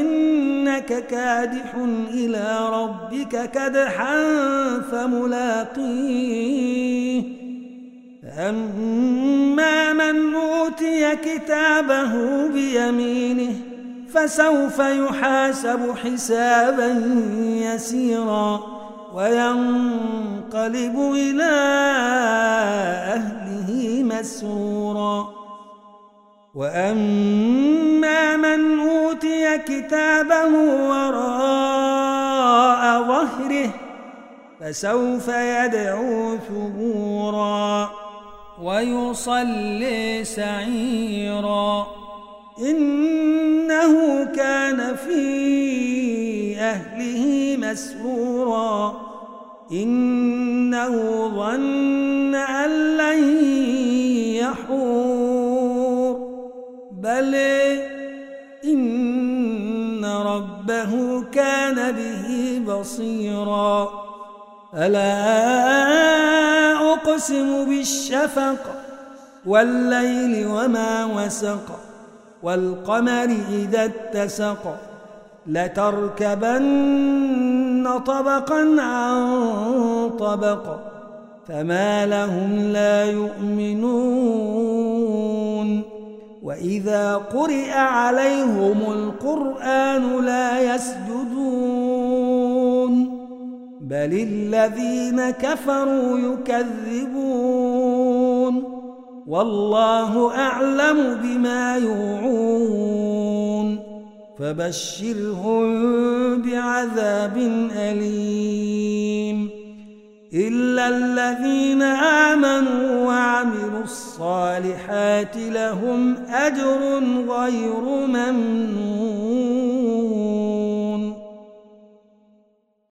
إنك كادح إلى ربك كدحا فملاقيه. فأما من أوتي كتابه بيمينه فسوف يحاسب حسابا يسيرا وينقلب إلى أهله مسرورا. وأما كتابه وراء ظهره فسوف يدعو ثبورا ويصلي سعيرا إنه كان في أهله مسرورا إنه ظن أن لن يحور بل إن ربه كان به بصيرا. ألا أقسم بالشفق والليل وما وسق والقمر إذا اتسق لتركبن طبقا عن طبق فما لهم لا يؤمنون. وإذا قرئ عليهم القرآن لا يسجدون بل الذين كفروا يكذبون والله أعلم بما يوعون فبشرهم بعذاب أليم إلا الذين آمنوا الصالحات لهم أجر غير ممنون.